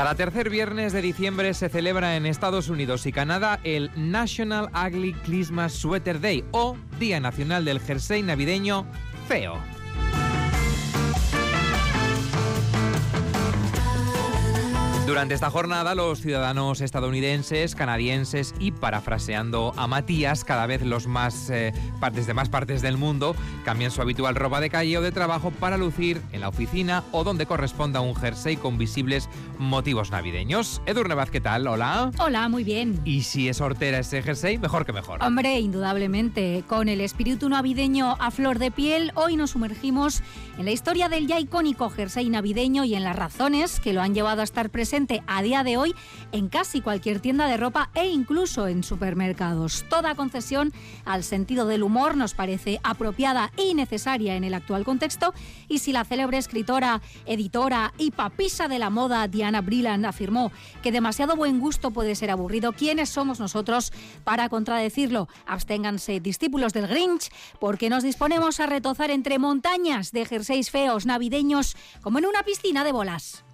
Cada tercer viernes de diciembre se celebra en Estados Unidos y Canadá el National Ugly Christmas Sweater Day o Día Nacional del Jersey Navideño Feo. Durante esta jornada, los ciudadanos estadounidenses, canadienses y, parafraseando a Matías, cada vez los más eh, partes de más partes del mundo cambian su habitual ropa de calle o de trabajo para lucir en la oficina o donde corresponda un jersey con visibles motivos navideños. Edurne Vaz, ¿qué tal? Hola. Hola, muy bien. Y si es hortera ese jersey, mejor que mejor. Hombre, indudablemente. Con el espíritu navideño a flor de piel, hoy nos sumergimos en la historia del ya icónico jersey navideño y en las razones que lo han llevado a estar presente a día de hoy en casi cualquier tienda de ropa e incluso en supermercados. Toda concesión al sentido del humor nos parece apropiada y necesaria en el actual contexto y si la célebre escritora, editora y papisa de la moda Diana Brilland afirmó que demasiado buen gusto puede ser aburrido, ¿quiénes somos nosotros para contradecirlo? Absténganse discípulos del Grinch porque nos disponemos a retozar entre montañas de jerseys feos navideños como en una piscina de bolas.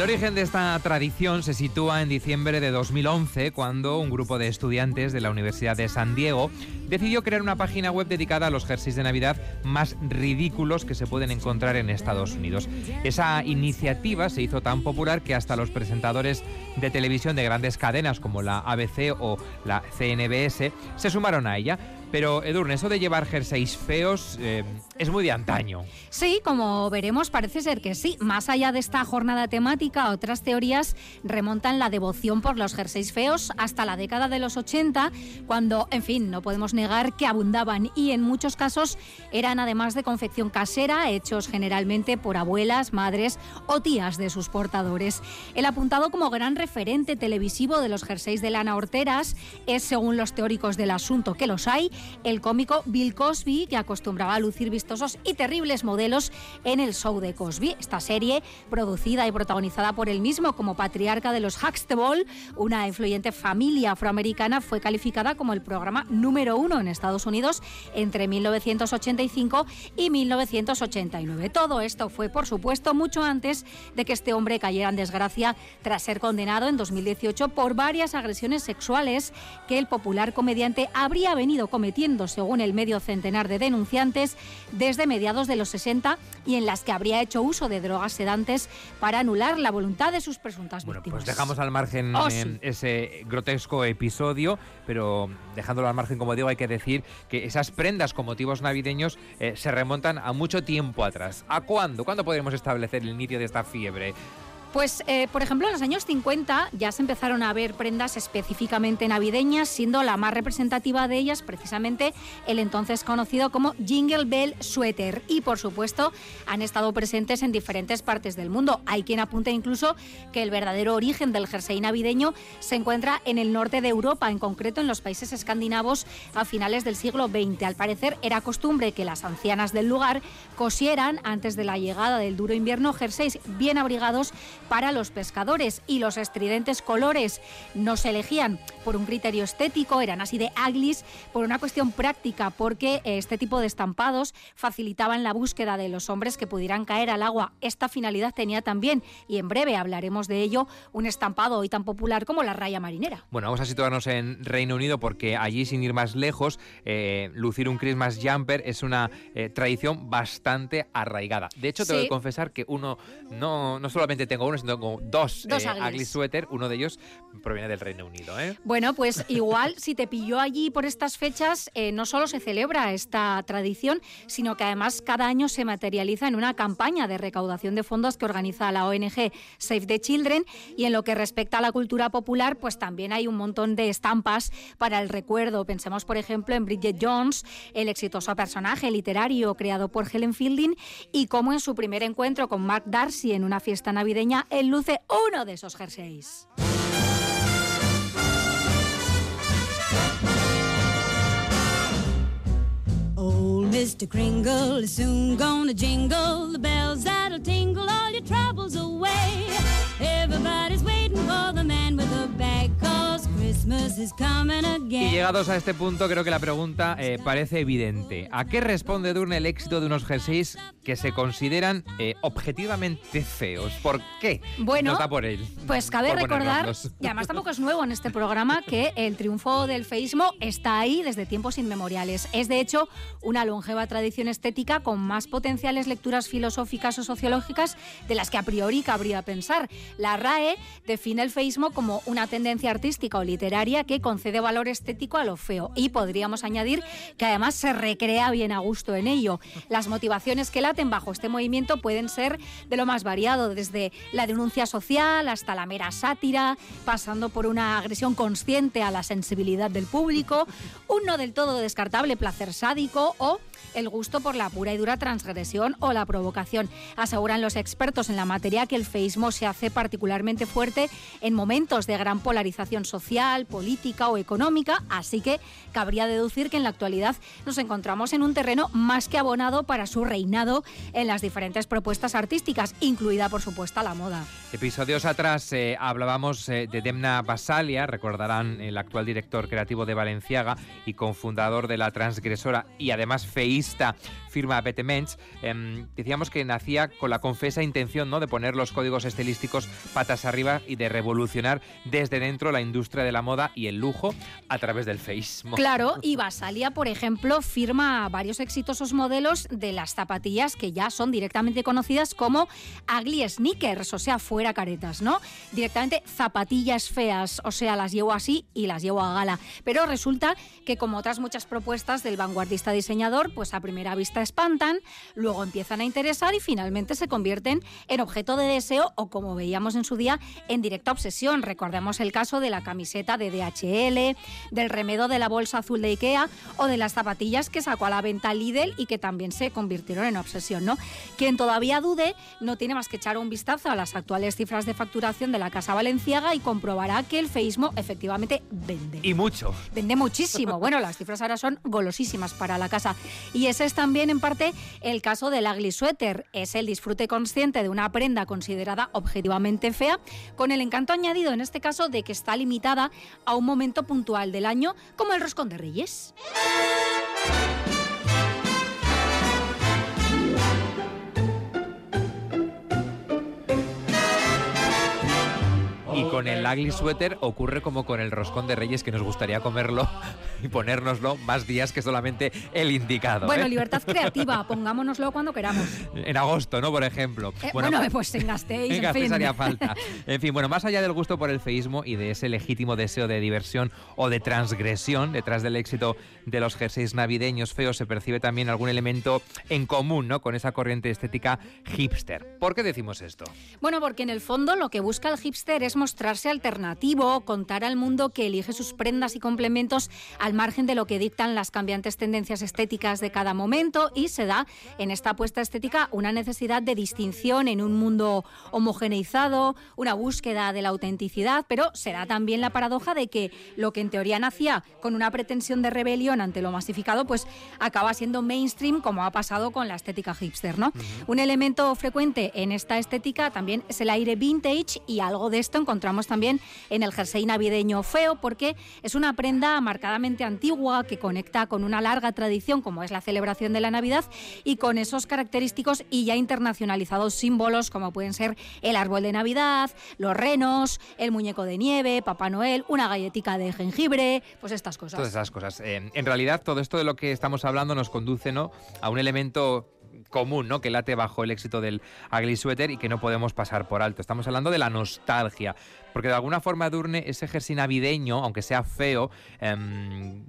El origen de esta tradición se sitúa en diciembre de 2011, cuando un grupo de estudiantes de la Universidad de San Diego decidió crear una página web dedicada a los jerseys de Navidad más ridículos que se pueden encontrar en Estados Unidos. Esa iniciativa se hizo tan popular que hasta los presentadores de televisión de grandes cadenas como la ABC o la CNBS se sumaron a ella. Pero Edurne, eso de llevar jerseys feos eh, es muy de antaño. Sí, como veremos, parece ser que sí. Más allá de esta jornada temática, otras teorías remontan la devoción por los jerseys feos hasta la década de los 80, cuando, en fin, no podemos negar que abundaban y en muchos casos eran además de confección casera, hechos generalmente por abuelas, madres o tías de sus portadores. El apuntado como gran referente televisivo de los jerseys de lana horteras es, según los teóricos del asunto que los hay, el cómico Bill Cosby, que acostumbraba a lucir vistosos y terribles modelos en el show de Cosby. Esta serie, producida y protagonizada por él mismo como patriarca de los Huxtable, una influyente familia afroamericana, fue calificada como el programa número uno en Estados Unidos entre 1985 y 1989. Todo esto fue, por supuesto, mucho antes de que este hombre cayera en desgracia tras ser condenado en 2018 por varias agresiones sexuales que el popular comediante habría venido cometiendo, según el medio centenar de denunciantes, desde mediados de los 60 y en las que habría hecho uso de drogas sedantes para anular la voluntad de sus presuntas Bueno, víctimas. pues dejamos al margen Oh, eh, sí. ese grotesco episodio, pero dejándolo al margen, como digo, hay que decir que esas prendas con motivos navideños eh, se remontan a mucho tiempo atrás. ¿A cuándo? ¿Cuándo podremos establecer el inicio de esta fiebre? Pues, eh, por ejemplo, en los años 50 ya se empezaron a ver prendas específicamente navideñas, siendo la más representativa de ellas precisamente el entonces conocido como Jingle Bell Sweater. Y, por supuesto, han estado presentes en diferentes partes del mundo. Hay quien apunta incluso que el verdadero origen del jersey navideño se encuentra en el norte de Europa, en concreto en los países escandinavos a finales del siglo XX. Al parecer, era costumbre que las ancianas del lugar cosieran, antes de la llegada del duro invierno, jerseys bien abrigados para los pescadores y los estridentes colores no se elegían por un criterio estético, eran así de uglies por una cuestión práctica, porque eh, este tipo de estampados facilitaban la búsqueda de los hombres que pudieran caer al agua. Esta finalidad tenía también, y en breve hablaremos de ello, un estampado hoy tan popular como la raya marinera. Bueno, vamos a situarnos en Reino Unido porque allí, sin ir más lejos, eh, lucir un Christmas jumper es una eh, tradición bastante arraigada. De hecho, tengo Sí. que confesar que uno, no, no solamente tengo uno, dos, dos ugly sweater. Uno de ellos proviene del Reino Unido. ¿eh? Bueno, pues igual si te pilló allí por estas fechas, eh, no solo se celebra esta tradición, sino que además cada año se materializa en una campaña de recaudación de fondos que organiza la ONG Save the Children. Y en lo que respecta a la cultura popular, pues también hay un montón de estampas para el recuerdo. Pensemos, por ejemplo, en Bridget Jones, el exitoso personaje literario creado por Helen Fielding, y cómo en su primer encuentro con Mark Darcy en una fiesta navideña, él luce uno de esos jerseys. Mr. Kringle is soon gonna jingle the bells that'll tingle all your troubles away. Everybody's waiting for the man with the bag, cause Christmas is coming again. Y llegados a este punto, creo que la pregunta eh, parece evidente. ¿A qué responde Durne el éxito de unos jerseys que se consideran eh, objetivamente feos? ¿Por qué? Bueno, Nota por él. Pues cabe recordar, y además tampoco es nuevo en este programa, que el triunfo del feísmo está ahí desde tiempos inmemoriales. Es de hecho una longeva tradición estética con más potenciales lecturas filosóficas o sociológicas de las que a priori cabría pensar. La RAE define el feísmo como una tendencia artística o literaria que concede valor estético a lo feo y podríamos añadir que además se recrea bien a gusto en ello. Las motivaciones que laten bajo este movimiento pueden ser de lo más variado, desde la denuncia social hasta la mera sátira, pasando por una agresión consciente a la sensibilidad del público, un no del todo descartable placer sádico o el gusto por la pura y dura transgresión o la provocación. Aseguran los expertos en la materia que el feísmo se hace particularmente fuerte en momentos de gran polarización social, política o económica, así que cabría deducir que en la actualidad nos encontramos en un terreno más que abonado para su reinado en las diferentes propuestas artísticas, incluida por supuesto la moda. Episodios atrás eh, hablábamos eh, de Demna Basalia, recordarán el actual director creativo de Valenciaga y cofundador de La Transgresora y además firma Betemens. Em, decíamos que nacía con la confesa intención ¿no? de poner los códigos estilísticos patas arriba y de revolucionar desde dentro la industria de la moda y el lujo a través del feísmo. Claro, y Basalia, por ejemplo, firma varios exitosos modelos de las zapatillas que ya son directamente conocidas como ugly sneakers, o sea, fuera caretas, ¿no? Directamente zapatillas feas, o sea, las llevo así y las llevo a gala. Pero resulta que como otras muchas propuestas del vanguardista diseñador, pues a primera vista espantan, luego empiezan a interesar y finalmente se convierten en objeto de deseo o como veíamos en su día, en directa obsesión. Recordemos el caso de la camiseta de DHL, del remedo de la bolsa azul de Ikea o de las zapatillas que sacó a la venta Lidl y que también se convirtieron en obsesión, ¿no? Quien todavía dude no tiene más que echar un vistazo a las actuales cifras de facturación de la Casa Valenciaga y comprobará que el feísmo efectivamente vende. Y mucho. Vende muchísimo. Bueno, las cifras ahora son golosísimas para la casa. Y ese es también en parte el caso del ugly sweater. Es el disfrute consciente de una prenda considerada objetivamente fea, con el encanto añadido en este caso de que está limitada a un momento puntual del año, como el roscón de Reyes. Y con el ugly sweater ocurre como con el roscón de reyes que nos gustaría comerlo y ponérnoslo más días que solamente el indicado. Bueno, ¿eh? libertad creativa, pongámonoslo cuando queramos. En agosto, ¿no? Por ejemplo. Eh, bueno, pues en Gasteiz, en, en fin. haría falta. En fin, bueno, más allá del gusto por el feísmo y de ese legítimo deseo de diversión o de transgresión detrás del éxito de los jerseys navideños feos se percibe también algún elemento en común, ¿no? Con esa corriente estética hipster. ¿Por qué decimos esto? Bueno, porque en el fondo lo que busca el hipster es mostrarse alternativo, contar al mundo que elige sus prendas y complementos al margen de lo que dictan las cambiantes tendencias estéticas de cada momento y se da en esta apuesta estética una necesidad de distinción en un mundo homogeneizado, una búsqueda de la autenticidad, pero se da también la paradoja de que lo que en teoría nacía con una pretensión de rebelión ante lo masificado, pues acaba siendo mainstream como ha pasado con la estética hipster, ¿no? Un elemento frecuente en esta estética también es el aire vintage y algo de esto encontramos también en el jersey navideño feo porque es una prenda marcadamente antigua que conecta con una larga tradición como es la celebración de la Navidad y con esos característicos y ya internacionalizados símbolos como pueden ser el árbol de Navidad, los renos, el muñeco de nieve, Papá Noel, una galletica de jengibre, pues estas cosas. Todas esas cosas. Eh, en realidad todo esto de lo que estamos hablando nos conduce ¿no? a un elemento común, ¿no? Que late bajo el éxito del ugly y que no podemos pasar por alto. Estamos hablando de la nostalgia porque de alguna forma Durne ese jersey navideño, aunque sea feo, em,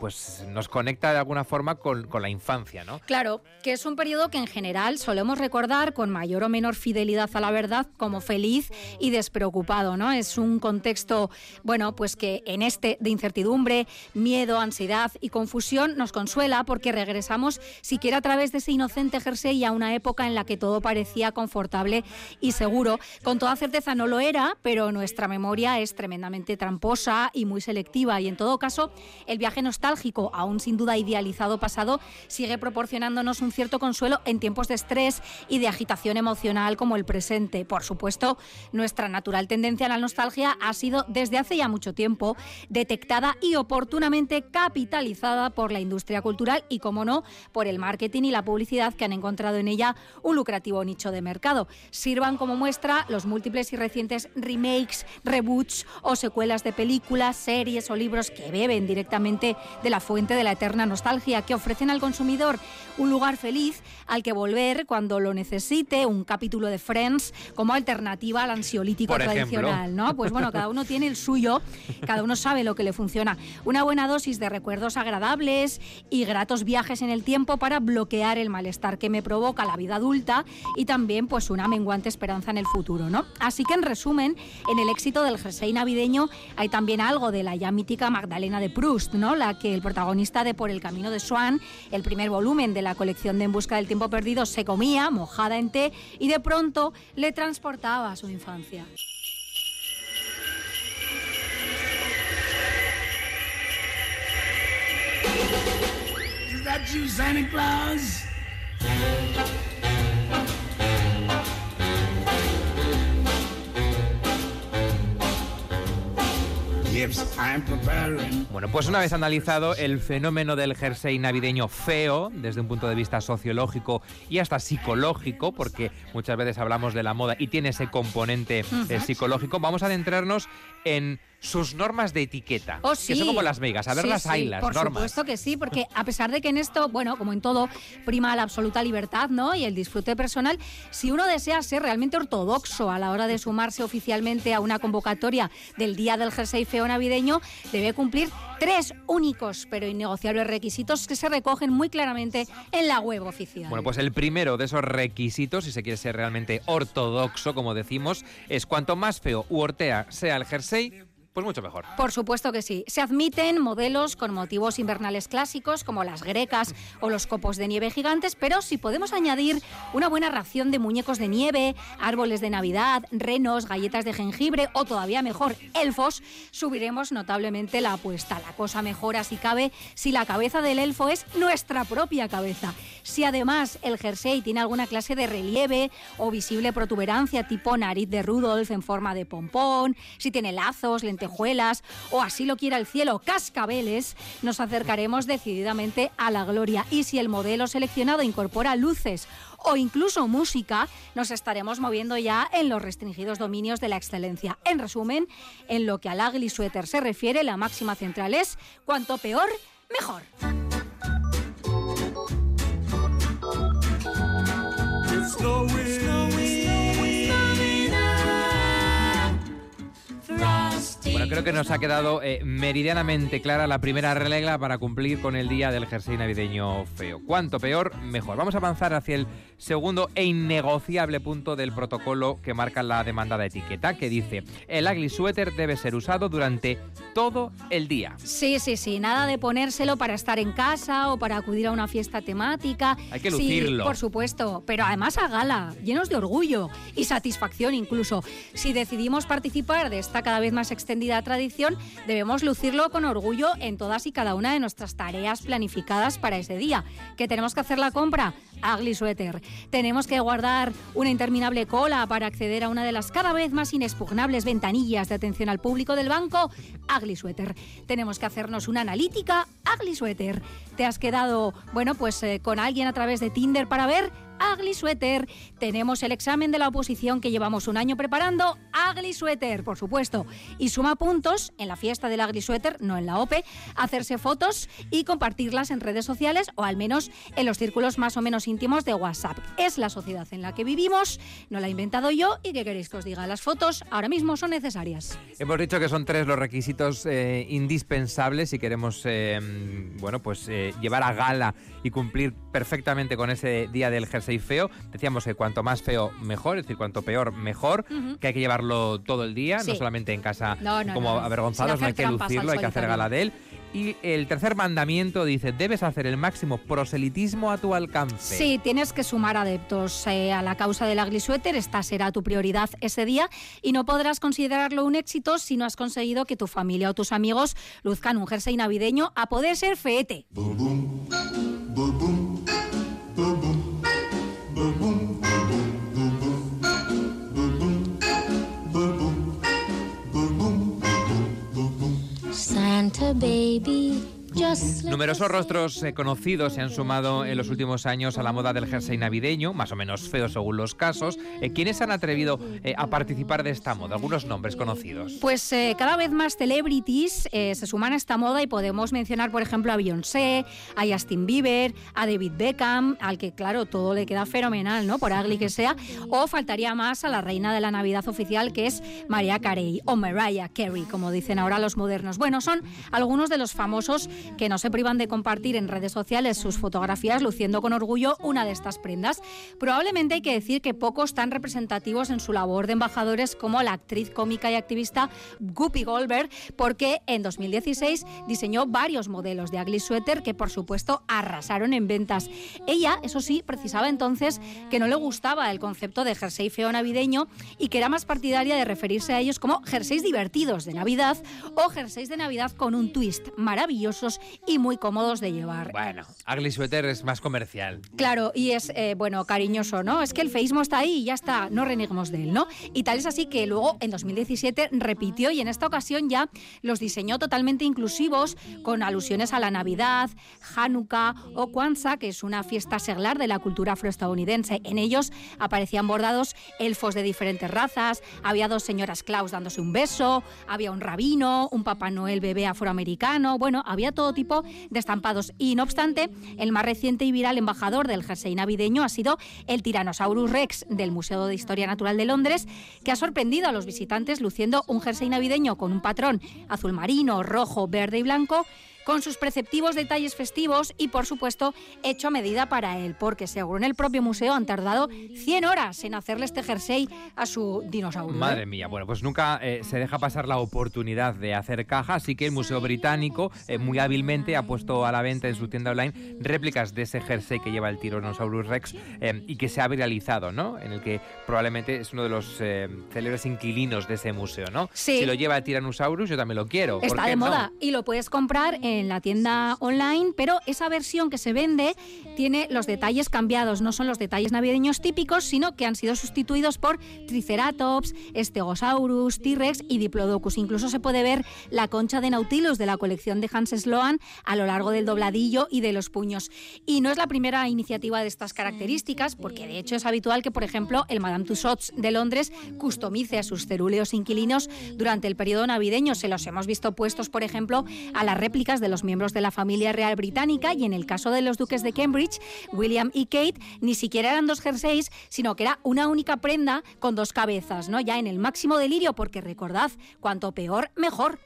pues nos conecta de alguna forma con, la infancia, ¿no? Claro, que es un periodo que en general solemos recordar con mayor o menor fidelidad a la verdad como feliz y despreocupado, ¿no? Es un contexto, bueno, pues que en este de incertidumbre, miedo, ansiedad y confusión nos consuela porque regresamos siquiera a través de ese inocente jersey a una época en la que todo parecía confortable y seguro. Con toda certeza no lo era, pero nuestra memoria es tremendamente tramposa y muy selectiva y en todo caso el viaje nostálgico, aún sin duda idealizado pasado, sigue proporcionándonos un cierto consuelo en tiempos de estrés y de agitación emocional como el presente. Por supuesto, nuestra natural tendencia a la nostalgia ha sido desde hace ya mucho tiempo detectada y oportunamente capitalizada por la industria cultural y, como no, por el marketing y la publicidad que han encontrado en ella un lucrativo nicho de mercado. Sirvan como muestra los múltiples y recientes remakes reboots o secuelas de películas, series o libros que beben directamente de la fuente de la eterna nostalgia, que ofrecen al consumidor un lugar feliz al que volver cuando lo necesite, un capítulo de Friends como alternativa al ansiolítico tradicional, ¿no? Pues bueno, cada uno tiene el suyo, cada uno sabe lo que le funciona. Una buena dosis de recuerdos agradables y gratos viajes en el tiempo para bloquear el malestar que me provoca la vida adulta y también pues una menguante esperanza en el futuro, ¿no? Así que en resumen, en el éxito del jersey navideño hay también algo de la ya mítica Magdalena de Proust, ¿no? La que el protagonista de Por el camino de Swan, el primer volumen de la colección de En busca del tiempo perdido, se comía mojada en té y de pronto le transportaba a su infancia. Bueno, pues una vez analizado el fenómeno del jersey navideño feo desde un punto de vista sociológico y hasta psicológico, porque muchas veces hablamos de la moda y tiene ese componente eh, psicológico, vamos a adentrarnos en sus normas de etiqueta, oh, que son como las megas, a ver las hay, las por normas. Por supuesto que sí, porque a pesar de que en esto, bueno, como en todo, prima la absoluta libertad, ¿no? Y el disfrute personal, si uno desea ser realmente ortodoxo a la hora de sumarse oficialmente a una convocatoria del Día del Jersey Feo Navideño, debe cumplir tres únicos pero innegociables requisitos que se recogen muy claramente en la web oficial. Bueno, pues el primero de esos requisitos, si se quiere ser realmente ortodoxo, como decimos, es cuanto más feo u ortea sea el jersey, pues mucho mejor. Por supuesto que sí. Se admiten modelos con motivos invernales clásicos como las grecas o los copos de nieve gigantes, pero si podemos añadir una buena ración de muñecos de nieve, árboles de Navidad, renos, galletas de jengibre o todavía mejor, elfos, subiremos notablemente la apuesta. La cosa mejora si cabe si la cabeza del elfo es nuestra propia cabeza. Si además el jersey tiene alguna clase de relieve o visible protuberancia tipo nariz de Rudolf en forma de pompón, si tiene lazos, lentejuelas, o así lo quiera el cielo, cascabeles, nos acercaremos decididamente a la gloria. Y si el modelo seleccionado incorpora luces o incluso música, nos estaremos moviendo ya en los restringidos dominios de la excelencia. En resumen, en lo que al ugly sweater se refiere, la máxima central es cuanto peor, mejor. Bueno, creo que nos ha quedado eh, meridianamente clara la primera regla para cumplir con el día del jersey navideño feo. Cuanto peor, mejor. Vamos a avanzar hacia el segundo e innegociable punto del protocolo que marca la demanda de etiqueta, que dice, el ugly sweater debe ser usado durante todo el día. Sí, sí, sí, nada de ponérselo para estar en casa o para acudir a una fiesta temática. Hay que lucirlo. Sí, por supuesto, pero además a gala, llenos de orgullo y satisfacción incluso. Si decidimos participar de esta cada vez más extendida tradición, debemos lucirlo con orgullo en todas y cada una de nuestras tareas planificadas para ese día. ¿Que tenemos que hacer la compra? Ugly Sweater. Tenemos que guardar una interminable cola para acceder a una de las cada vez más inexpugnables ventanillas de atención al público del banco. Ugly Sweater. Tenemos que hacernos una analítica. Ugly Sweater. ¿Te has quedado, bueno, pues eh, con alguien a través de Tinder para ver? Ugly Sweater. Tenemos el examen de la oposición que llevamos un año preparando, Ugly Sweater, por supuesto. Y suma puntos en la fiesta del Ugly Sweater, no en la OPE, hacerse fotos y compartirlas en redes sociales o al menos en los círculos más o menos íntimos de WhatsApp. Es la sociedad en la que vivimos, no la he inventado yo y ¿qué queréis que os diga? Las fotos ahora mismo son necesarias. Hemos dicho que son tres los requisitos eh, indispensables si queremos eh, bueno, pues, eh, llevar a gala y cumplir perfectamente con ese día del jersey feo. Decíamos que cuanto más feo, mejor, es decir, cuanto peor, mejor, que hay que llevarlo todo el día, no solamente en casa como avergonzados, no hay que lucirlo, hay que hacer gala de él. Y el tercer mandamiento dice, debes hacer el máximo proselitismo a tu alcance. Sí, tienes que sumar adeptos eh, a la causa del ugly sweater, esta será tu prioridad ese día y no podrás considerarlo un éxito si no has conseguido que tu familia o tus amigos luzcan un jersey navideño a poder ser feete. Santa baby Numerosos rostros eh, conocidos se han sumado en los últimos años a la moda del jersey navideño, más o menos feo según los casos. Eh, ¿Quiénes han atrevido eh, a participar de esta moda? Algunos nombres conocidos. Pues cada vez más celebrities se suman a esta moda y podemos mencionar, por ejemplo, a Beyoncé, a Justin Bieber, a David Beckham, al que, claro, todo le queda fenomenal, ¿no? Por ugly que sea. O faltaría más a la reina de la Navidad oficial, que es Mariah Carey, o Mariah Carey, como dicen ahora los modernos. Bueno, son algunos de los famosos que no se privan de compartir en redes sociales sus fotografías luciendo con orgullo una de estas prendas. Probablemente hay que decir que pocos tan representativos en su labor de embajadores como la actriz cómica y activista Guppy Goldberg, porque en 2016 diseñó varios modelos de ugly sweater que por supuesto arrasaron en ventas. Ella, eso sí, precisaba entonces que no le gustaba el concepto de jersey feo navideño y que era más partidaria de referirse a ellos como jerseys divertidos de Navidad o jerseys de Navidad con un twist y muy cómodos de llevar. Bueno, ugly sweater es más comercial. Claro, y es, eh, bueno, cariñoso, ¿no? Es que el feísmo está ahí y ya está, no reneguemos de él, ¿no? Y tal es así que luego en 2017 repitió y en esta ocasión ya los diseñó totalmente inclusivos con alusiones a la Navidad, Hanukkah o Kwanzaa, que es una fiesta seglar de la cultura afroestadounidense. En ellos aparecían bordados elfos de diferentes razas, había dos señoras Claus dándose un beso, había un rabino, un Papá Noel bebé afroamericano, bueno, había todo tipo de estampados. Y no obstante, el más reciente y viral embajador del jersey navideño ha sido el Tyrannosaurus Rex del Museo de Historia Natural de Londres, que ha sorprendido a los visitantes luciendo un jersey navideño con un patrón azul marino, rojo, verde y blanco con sus preceptivos detalles festivos y, por supuesto, hecho a medida para él, porque según el propio museo han tardado 100 horas en hacerle este jersey a su dinosaurio. ¿eh? Madre mía, bueno, pues nunca eh, se deja pasar la oportunidad de hacer caja, así que el Museo Británico eh, muy hábilmente ha puesto a la venta en su tienda online réplicas de ese jersey que lleva el Tyrannosaurus Rex y que se ha viralizado, ¿no? En el que probablemente es uno de los célebres inquilinos de ese museo, ¿no? Sí. Si lo lleva el Tyrannosaurus, yo también lo quiero. Está de moda y lo puedes comprar en en la tienda online, pero esa versión que se vende tiene los detalles cambiados, no son los detalles navideños típicos, sino que han sido sustituidos por Triceratops, Stegosaurus, T-Rex y Diplodocus. Incluso se puede ver la concha de Nautilus de la colección de Hans Sloan a lo largo del dobladillo y de los puños. Y no es la primera iniciativa de estas características, porque de hecho es habitual que, por ejemplo, el Madame Tussauds de Londres customice a sus cerúleos inquilinos durante el periodo navideño. Se los hemos visto puestos, por ejemplo, a las réplicas de los miembros de la familia real británica y en el caso de los duques de Cambridge, William y Kate, ni siquiera eran dos jerseys, sino que era una única prenda con dos cabezas, ¿no? Ya en el máximo delirio, porque recordad, cuanto peor, mejor.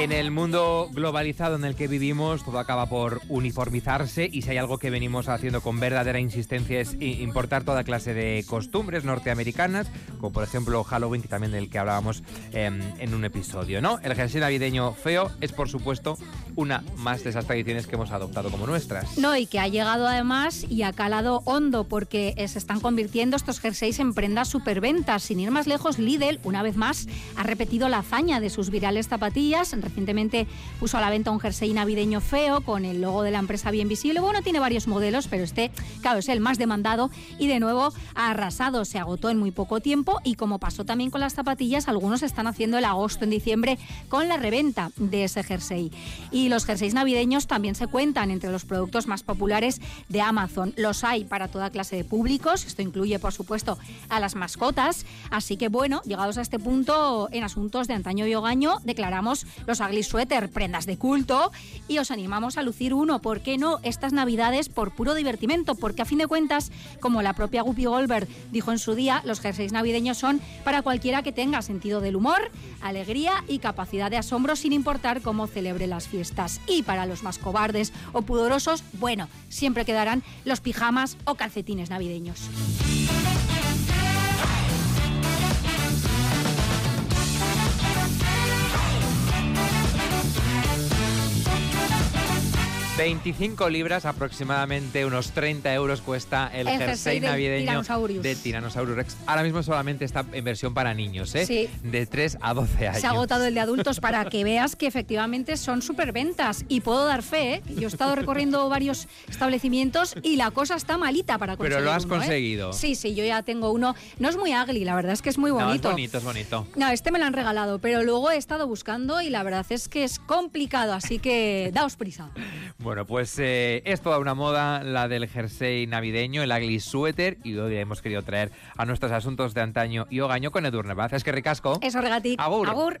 En el mundo globalizado en el que vivimos, todo acaba por uniformizarse y si hay algo que venimos haciendo con verdadera insistencia es importar toda clase de costumbres norteamericanas, como por ejemplo Halloween, que también del que hablábamos em, en un episodio, ¿no? El jersey navideño feo es, por supuesto, una más de esas tradiciones que hemos adoptado como nuestras. No, y que ha llegado además y ha calado hondo porque se están convirtiendo estos jerseys en prendas superventas. Sin ir más lejos, Lidl, una vez más, ha repetido la hazaña de sus virales zapatillas recientemente puso a la venta un jersey navideño feo con el logo de la empresa bien visible. Bueno, tiene varios modelos, pero este, claro, es el más demandado y de nuevo ha arrasado. Se agotó en muy poco tiempo y como pasó también con las zapatillas, algunos están haciendo el agosto en diciembre con la reventa de ese jersey. Los jerseys navideños también se cuentan entre los productos más populares de Amazon. Los hay para toda clase de públicos, esto incluye por supuesto a las mascotas, así que bueno, llegados a este punto en asuntos de antaño y hogaño, declaramos los ugly sweater prendas de culto y os animamos a lucir uno, ¿por qué no? Estas navidades por puro divertimento, porque a fin de cuentas, como la propia Guppy Goldberg dijo en su día, los jerseys navideños son para cualquiera que tenga sentido del humor, alegría y capacidad de asombro sin importar cómo celebre las fiestas. Y para los más cobardes o pudorosos, bueno, siempre quedarán los pijamas o calcetines navideños. 25 libras, aproximadamente unos 30 euros cuesta el, jersey, navideño de Tyrannosaurus Rex. Ahora mismo solamente está en versión para niños, ¿eh? Sí. De 3 a 12 años. Se ha agotado el de adultos para que veas que efectivamente son ventas. Y puedo dar fe, ¿eh? Yo he estado recorriendo varios establecimientos y la cosa está malita para conseguir Pero lo has ¿eh? conseguido. Sí, sí, yo ya tengo uno. No es muy ugly, la verdad es que es muy bonito. No, es bonito, es bonito. No, este me lo han regalado, pero luego he estado buscando y la verdad es que es complicado, así que daos prisa. Bueno, pues eh, es toda una moda la del jersey navideño, el ugly sweater, y hoy hemos querido traer a nuestros asuntos de antaño y hogaño con Edurne Nevaz. Es que ricasco. Eso, regatic. Agur. Agur.